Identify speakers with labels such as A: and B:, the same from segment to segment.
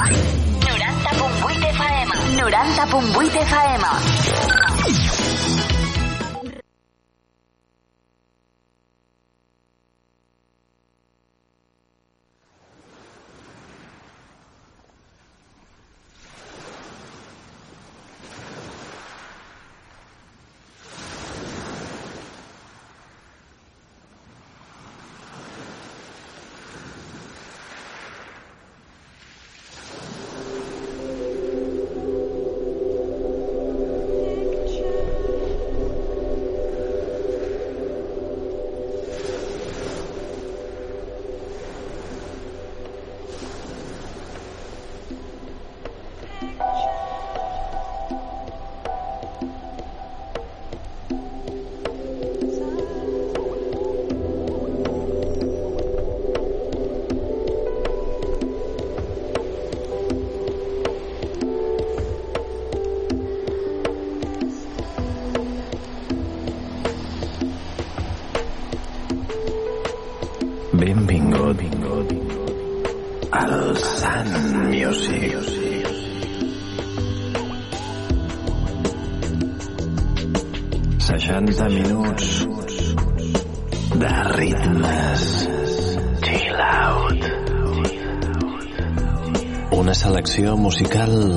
A: 90.8 FM. 90.8 FM.
B: Selecció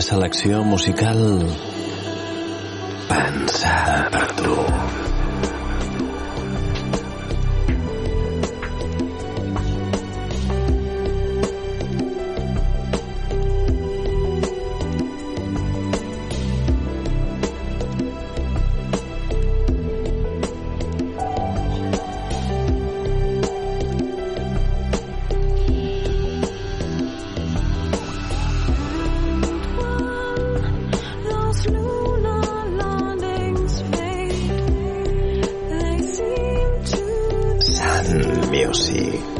B: Una selecció musical Sant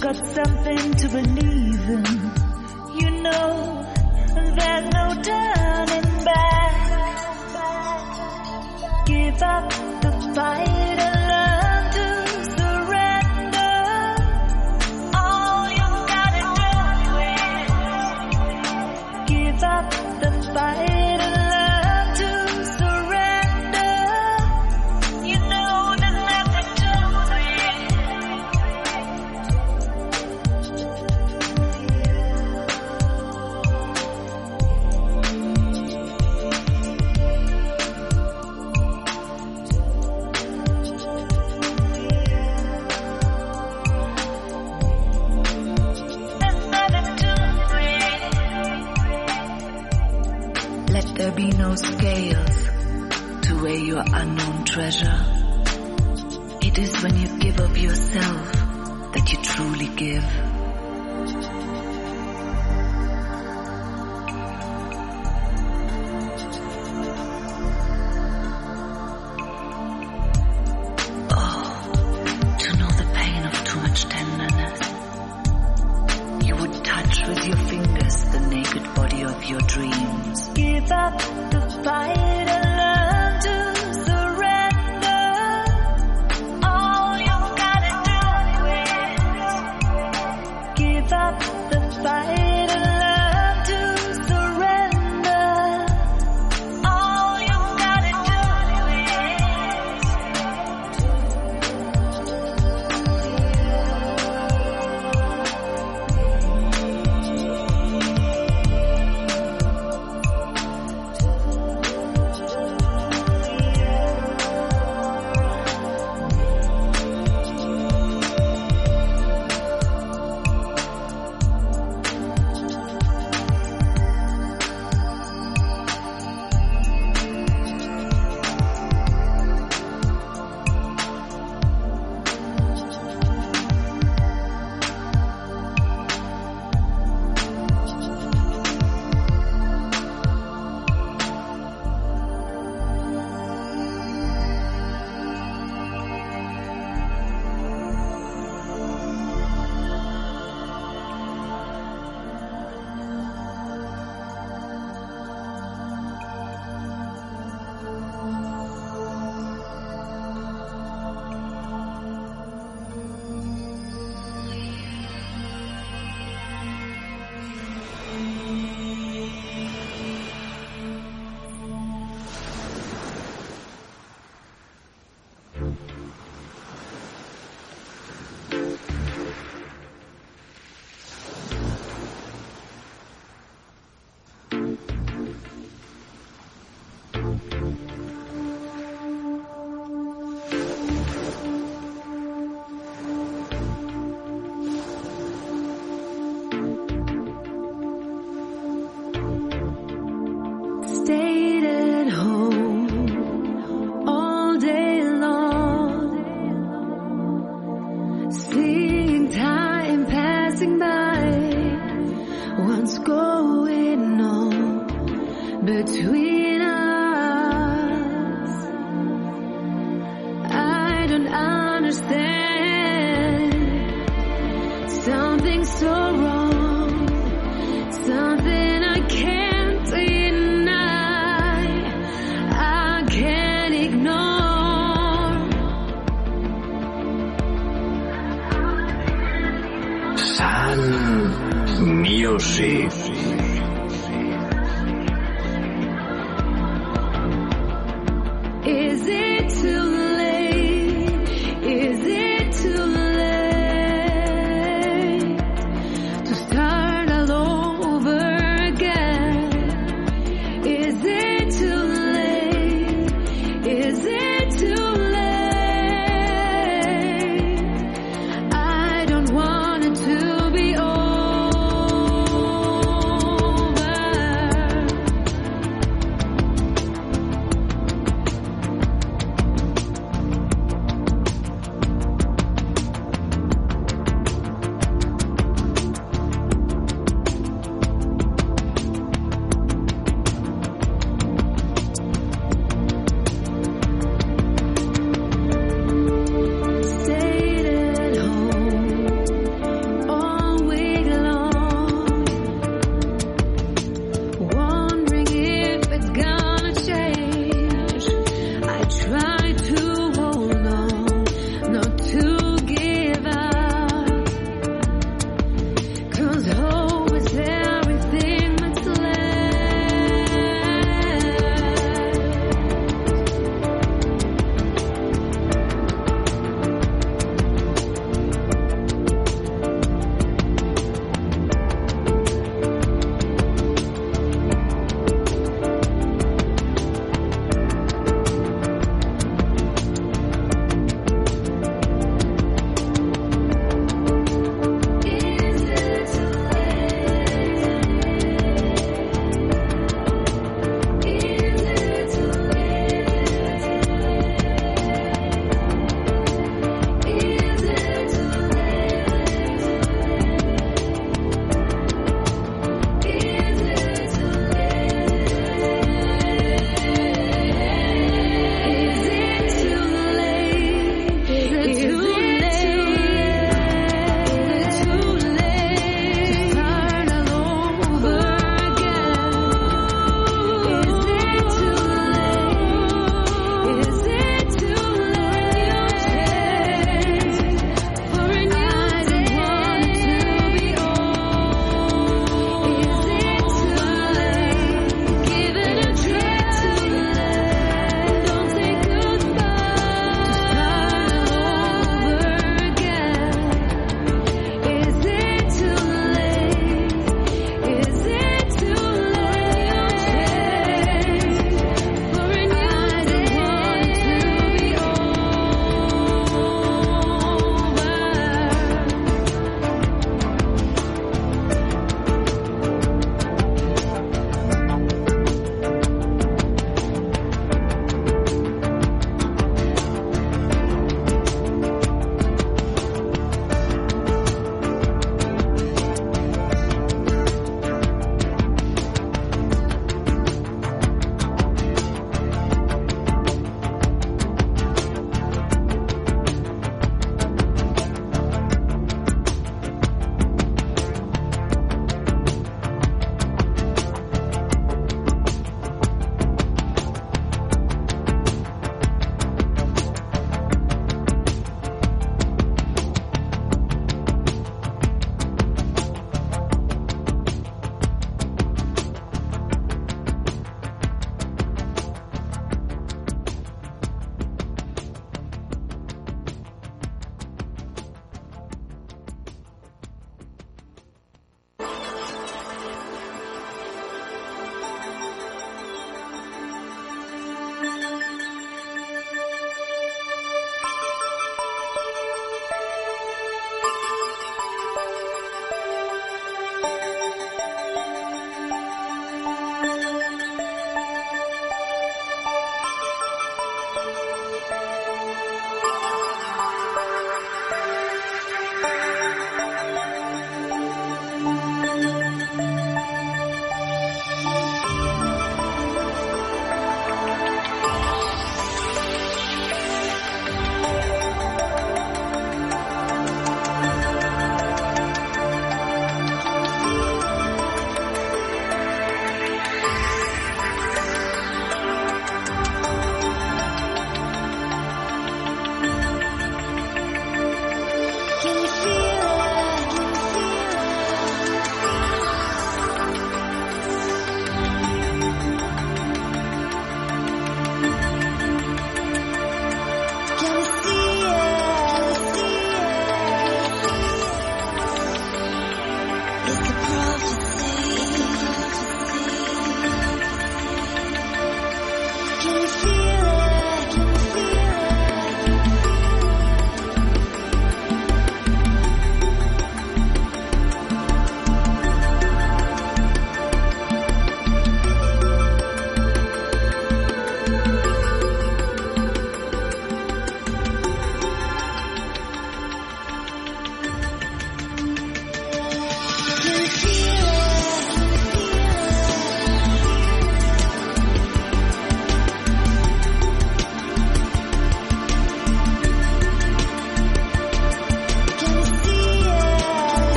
C: got something to believe in, you know there's no turning treasure. It is when you give of yourself that you truly give. Oh, to know the pain of too much tenderness. You would touch with your fingers the naked body of your dreams. Give up the fight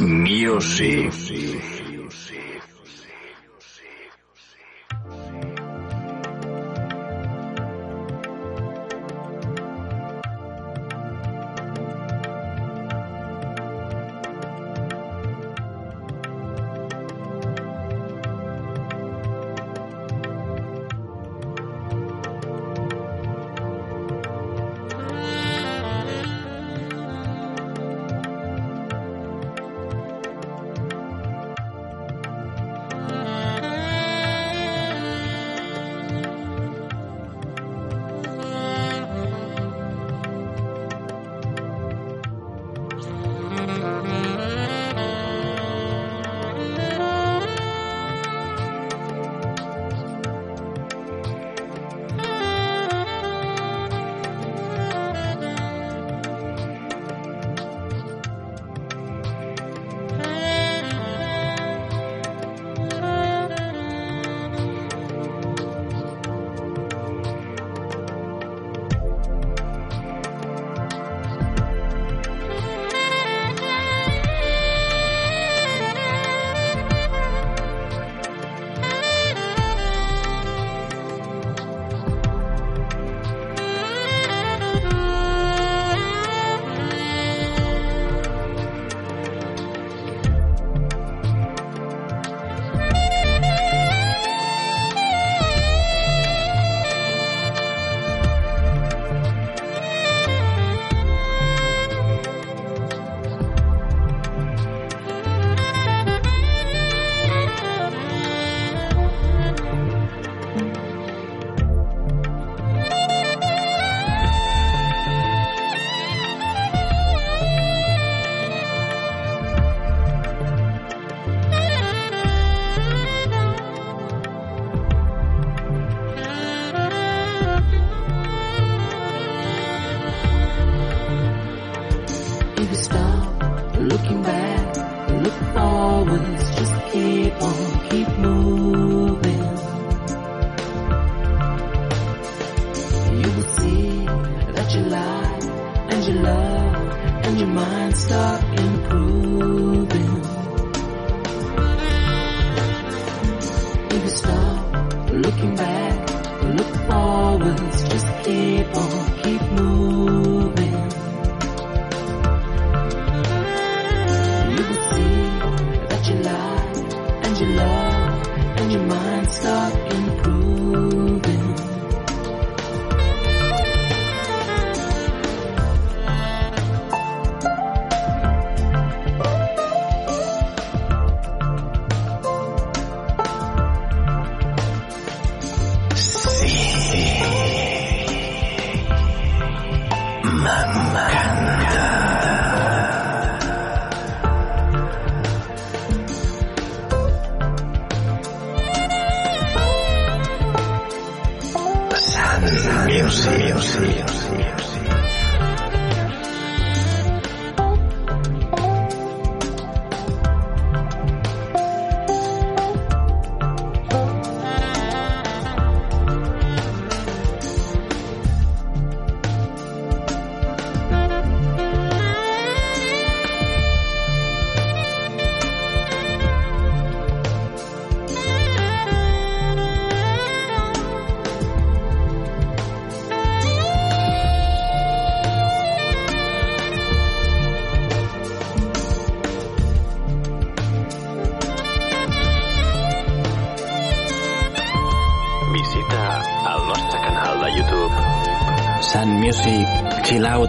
B: Music.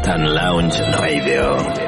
A: And
D: Lounge Radio.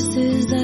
D: This is the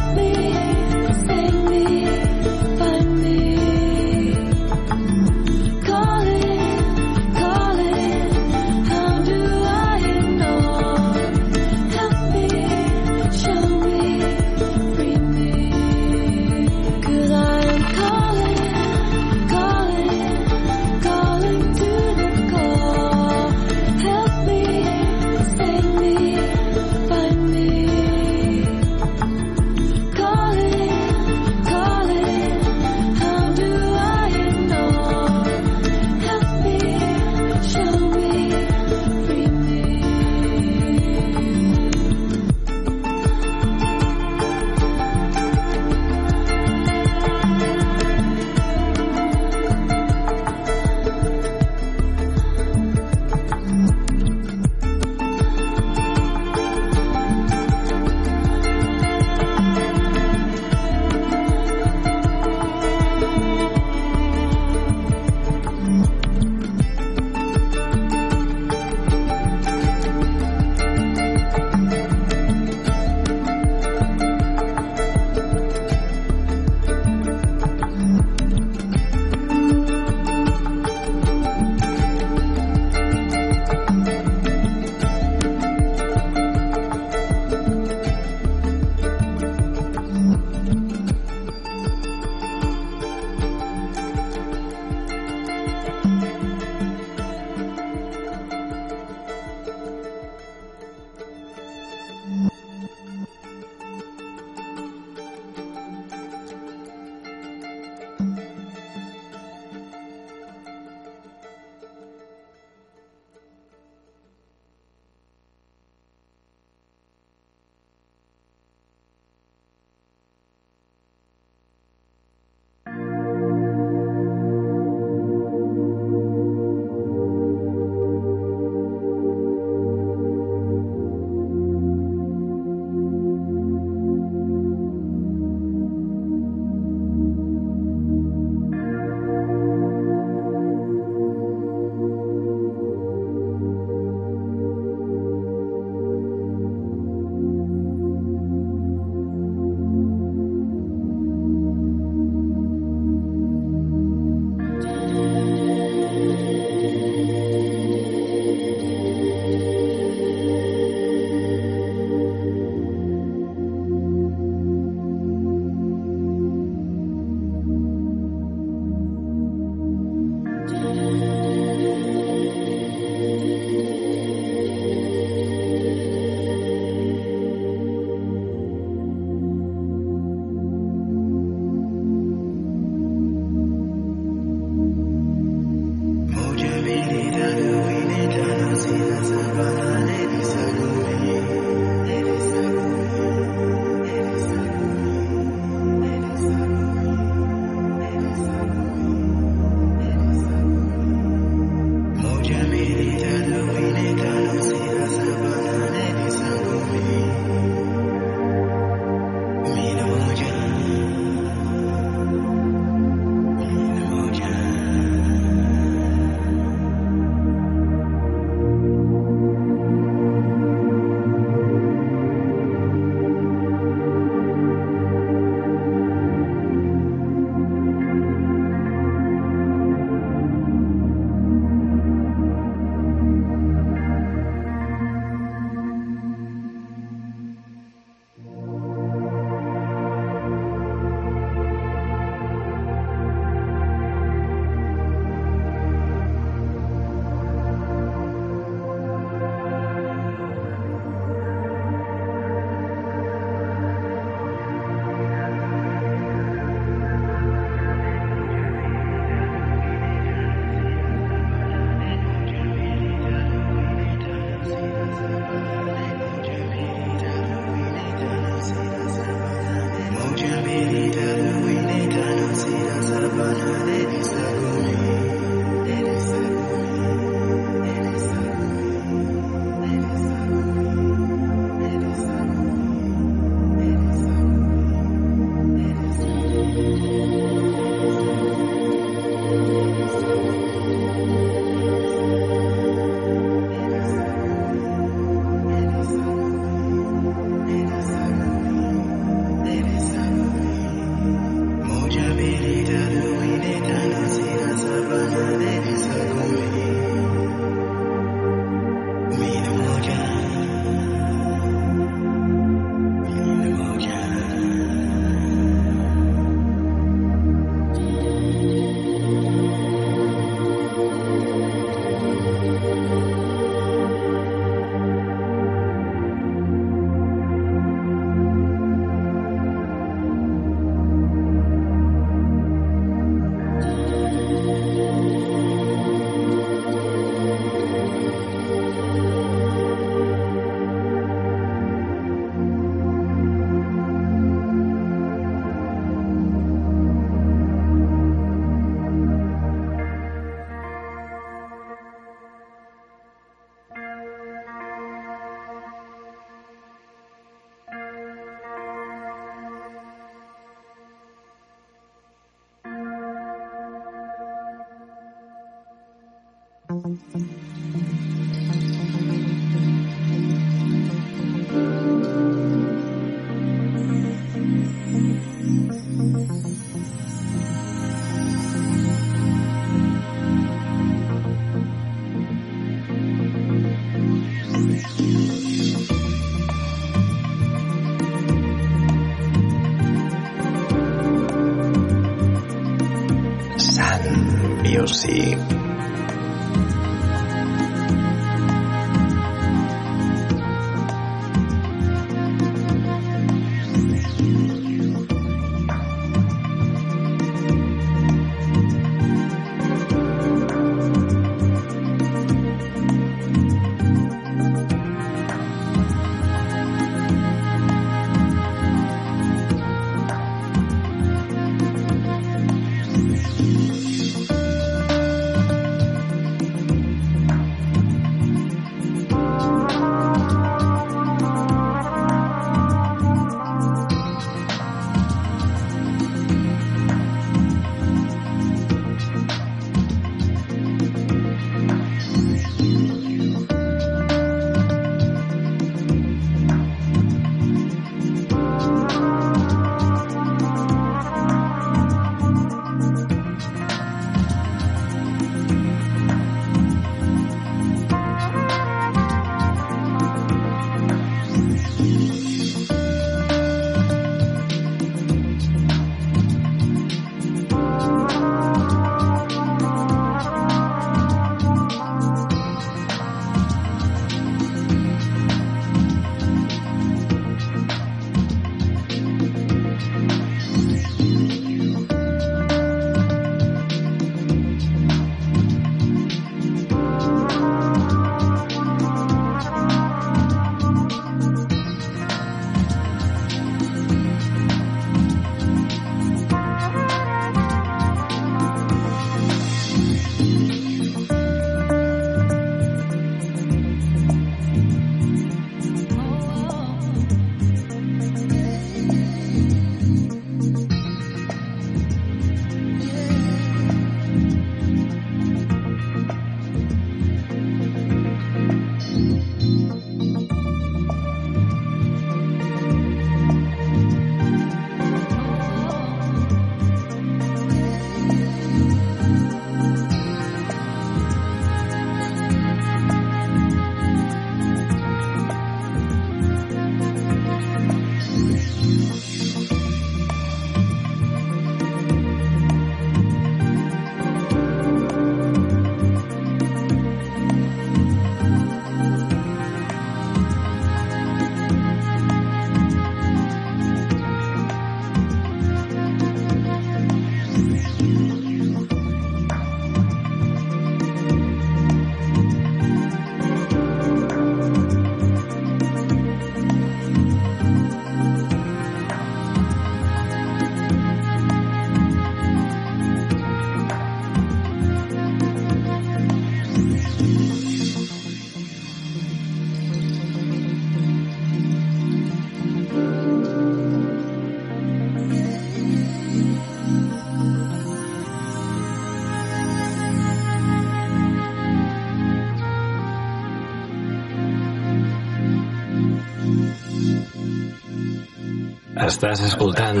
C: Estàs escoltant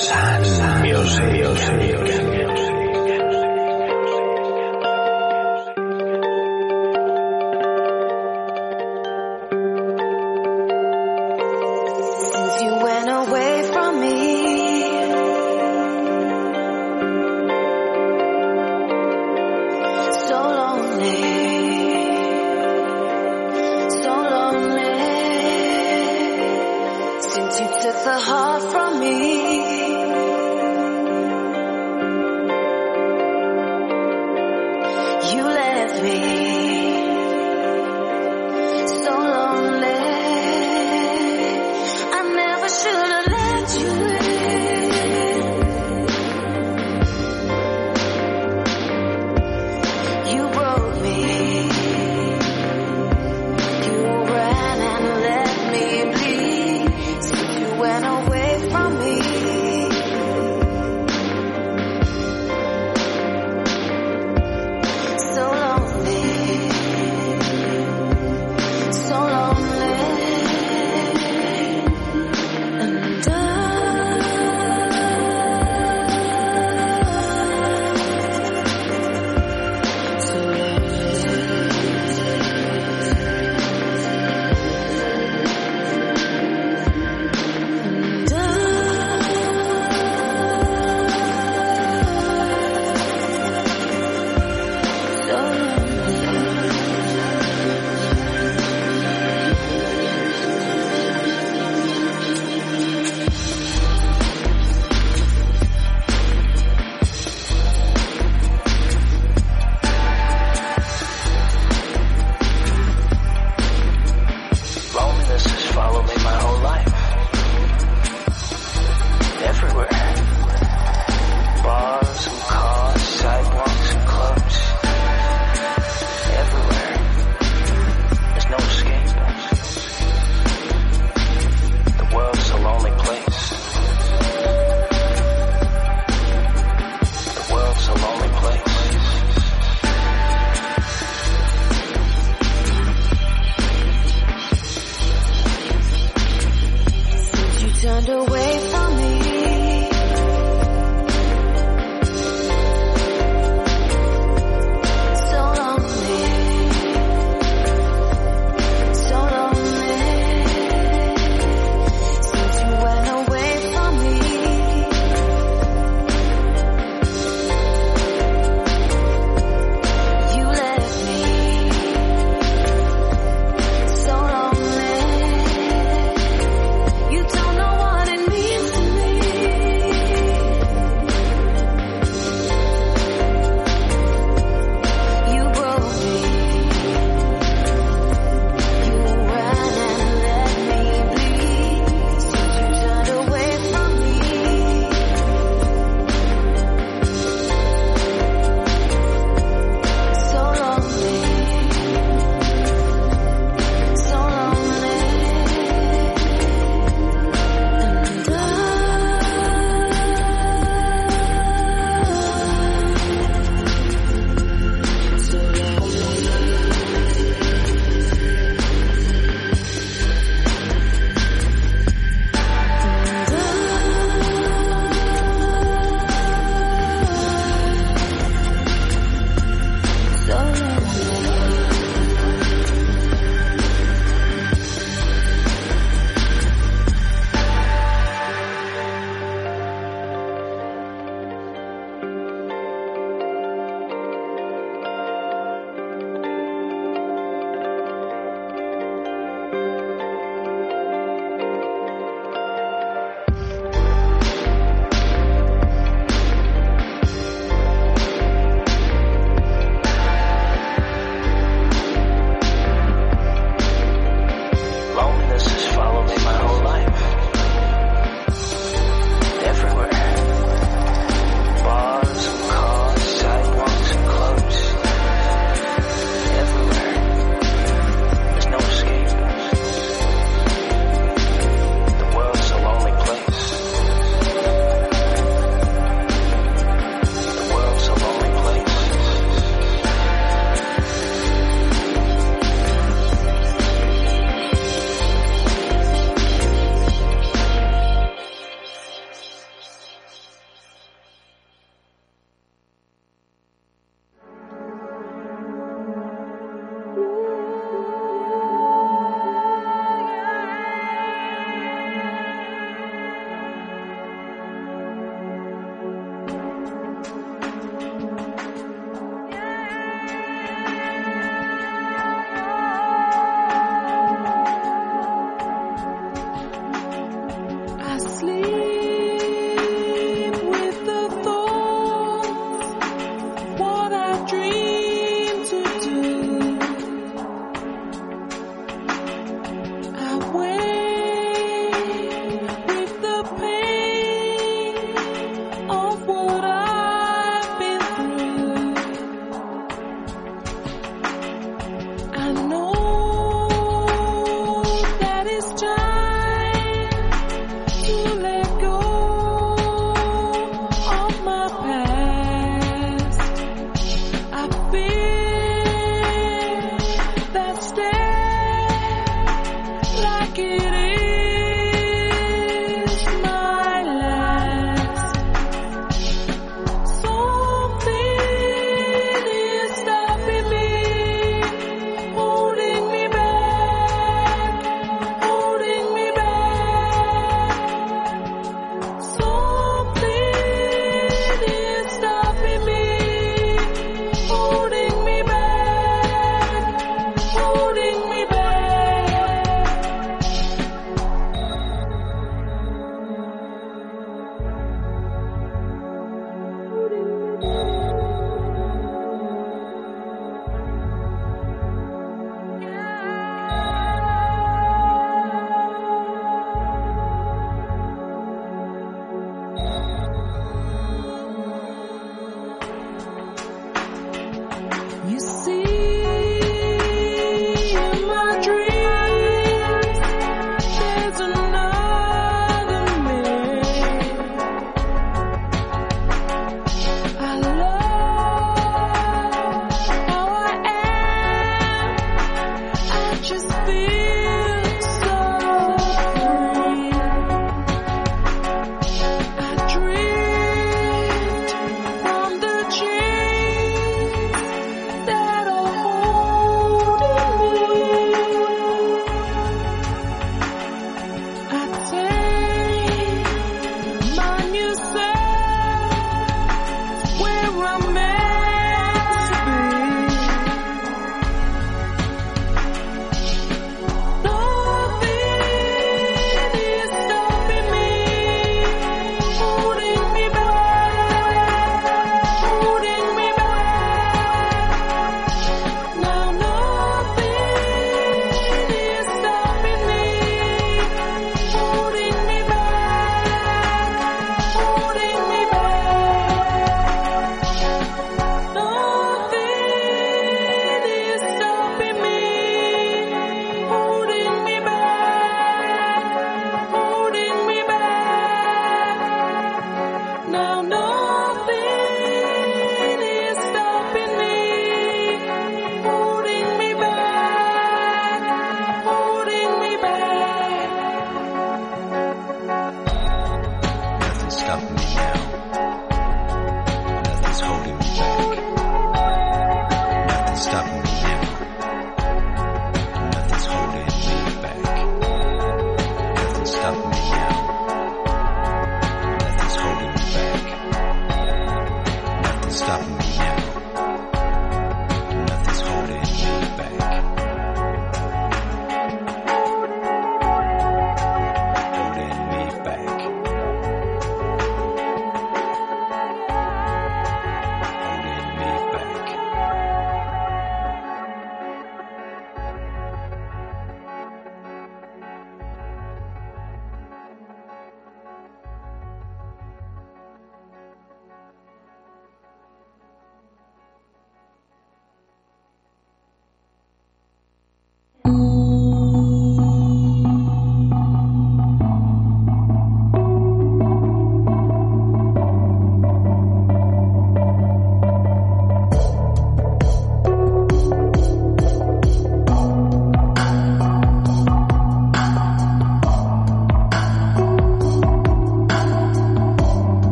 C: Sun Music.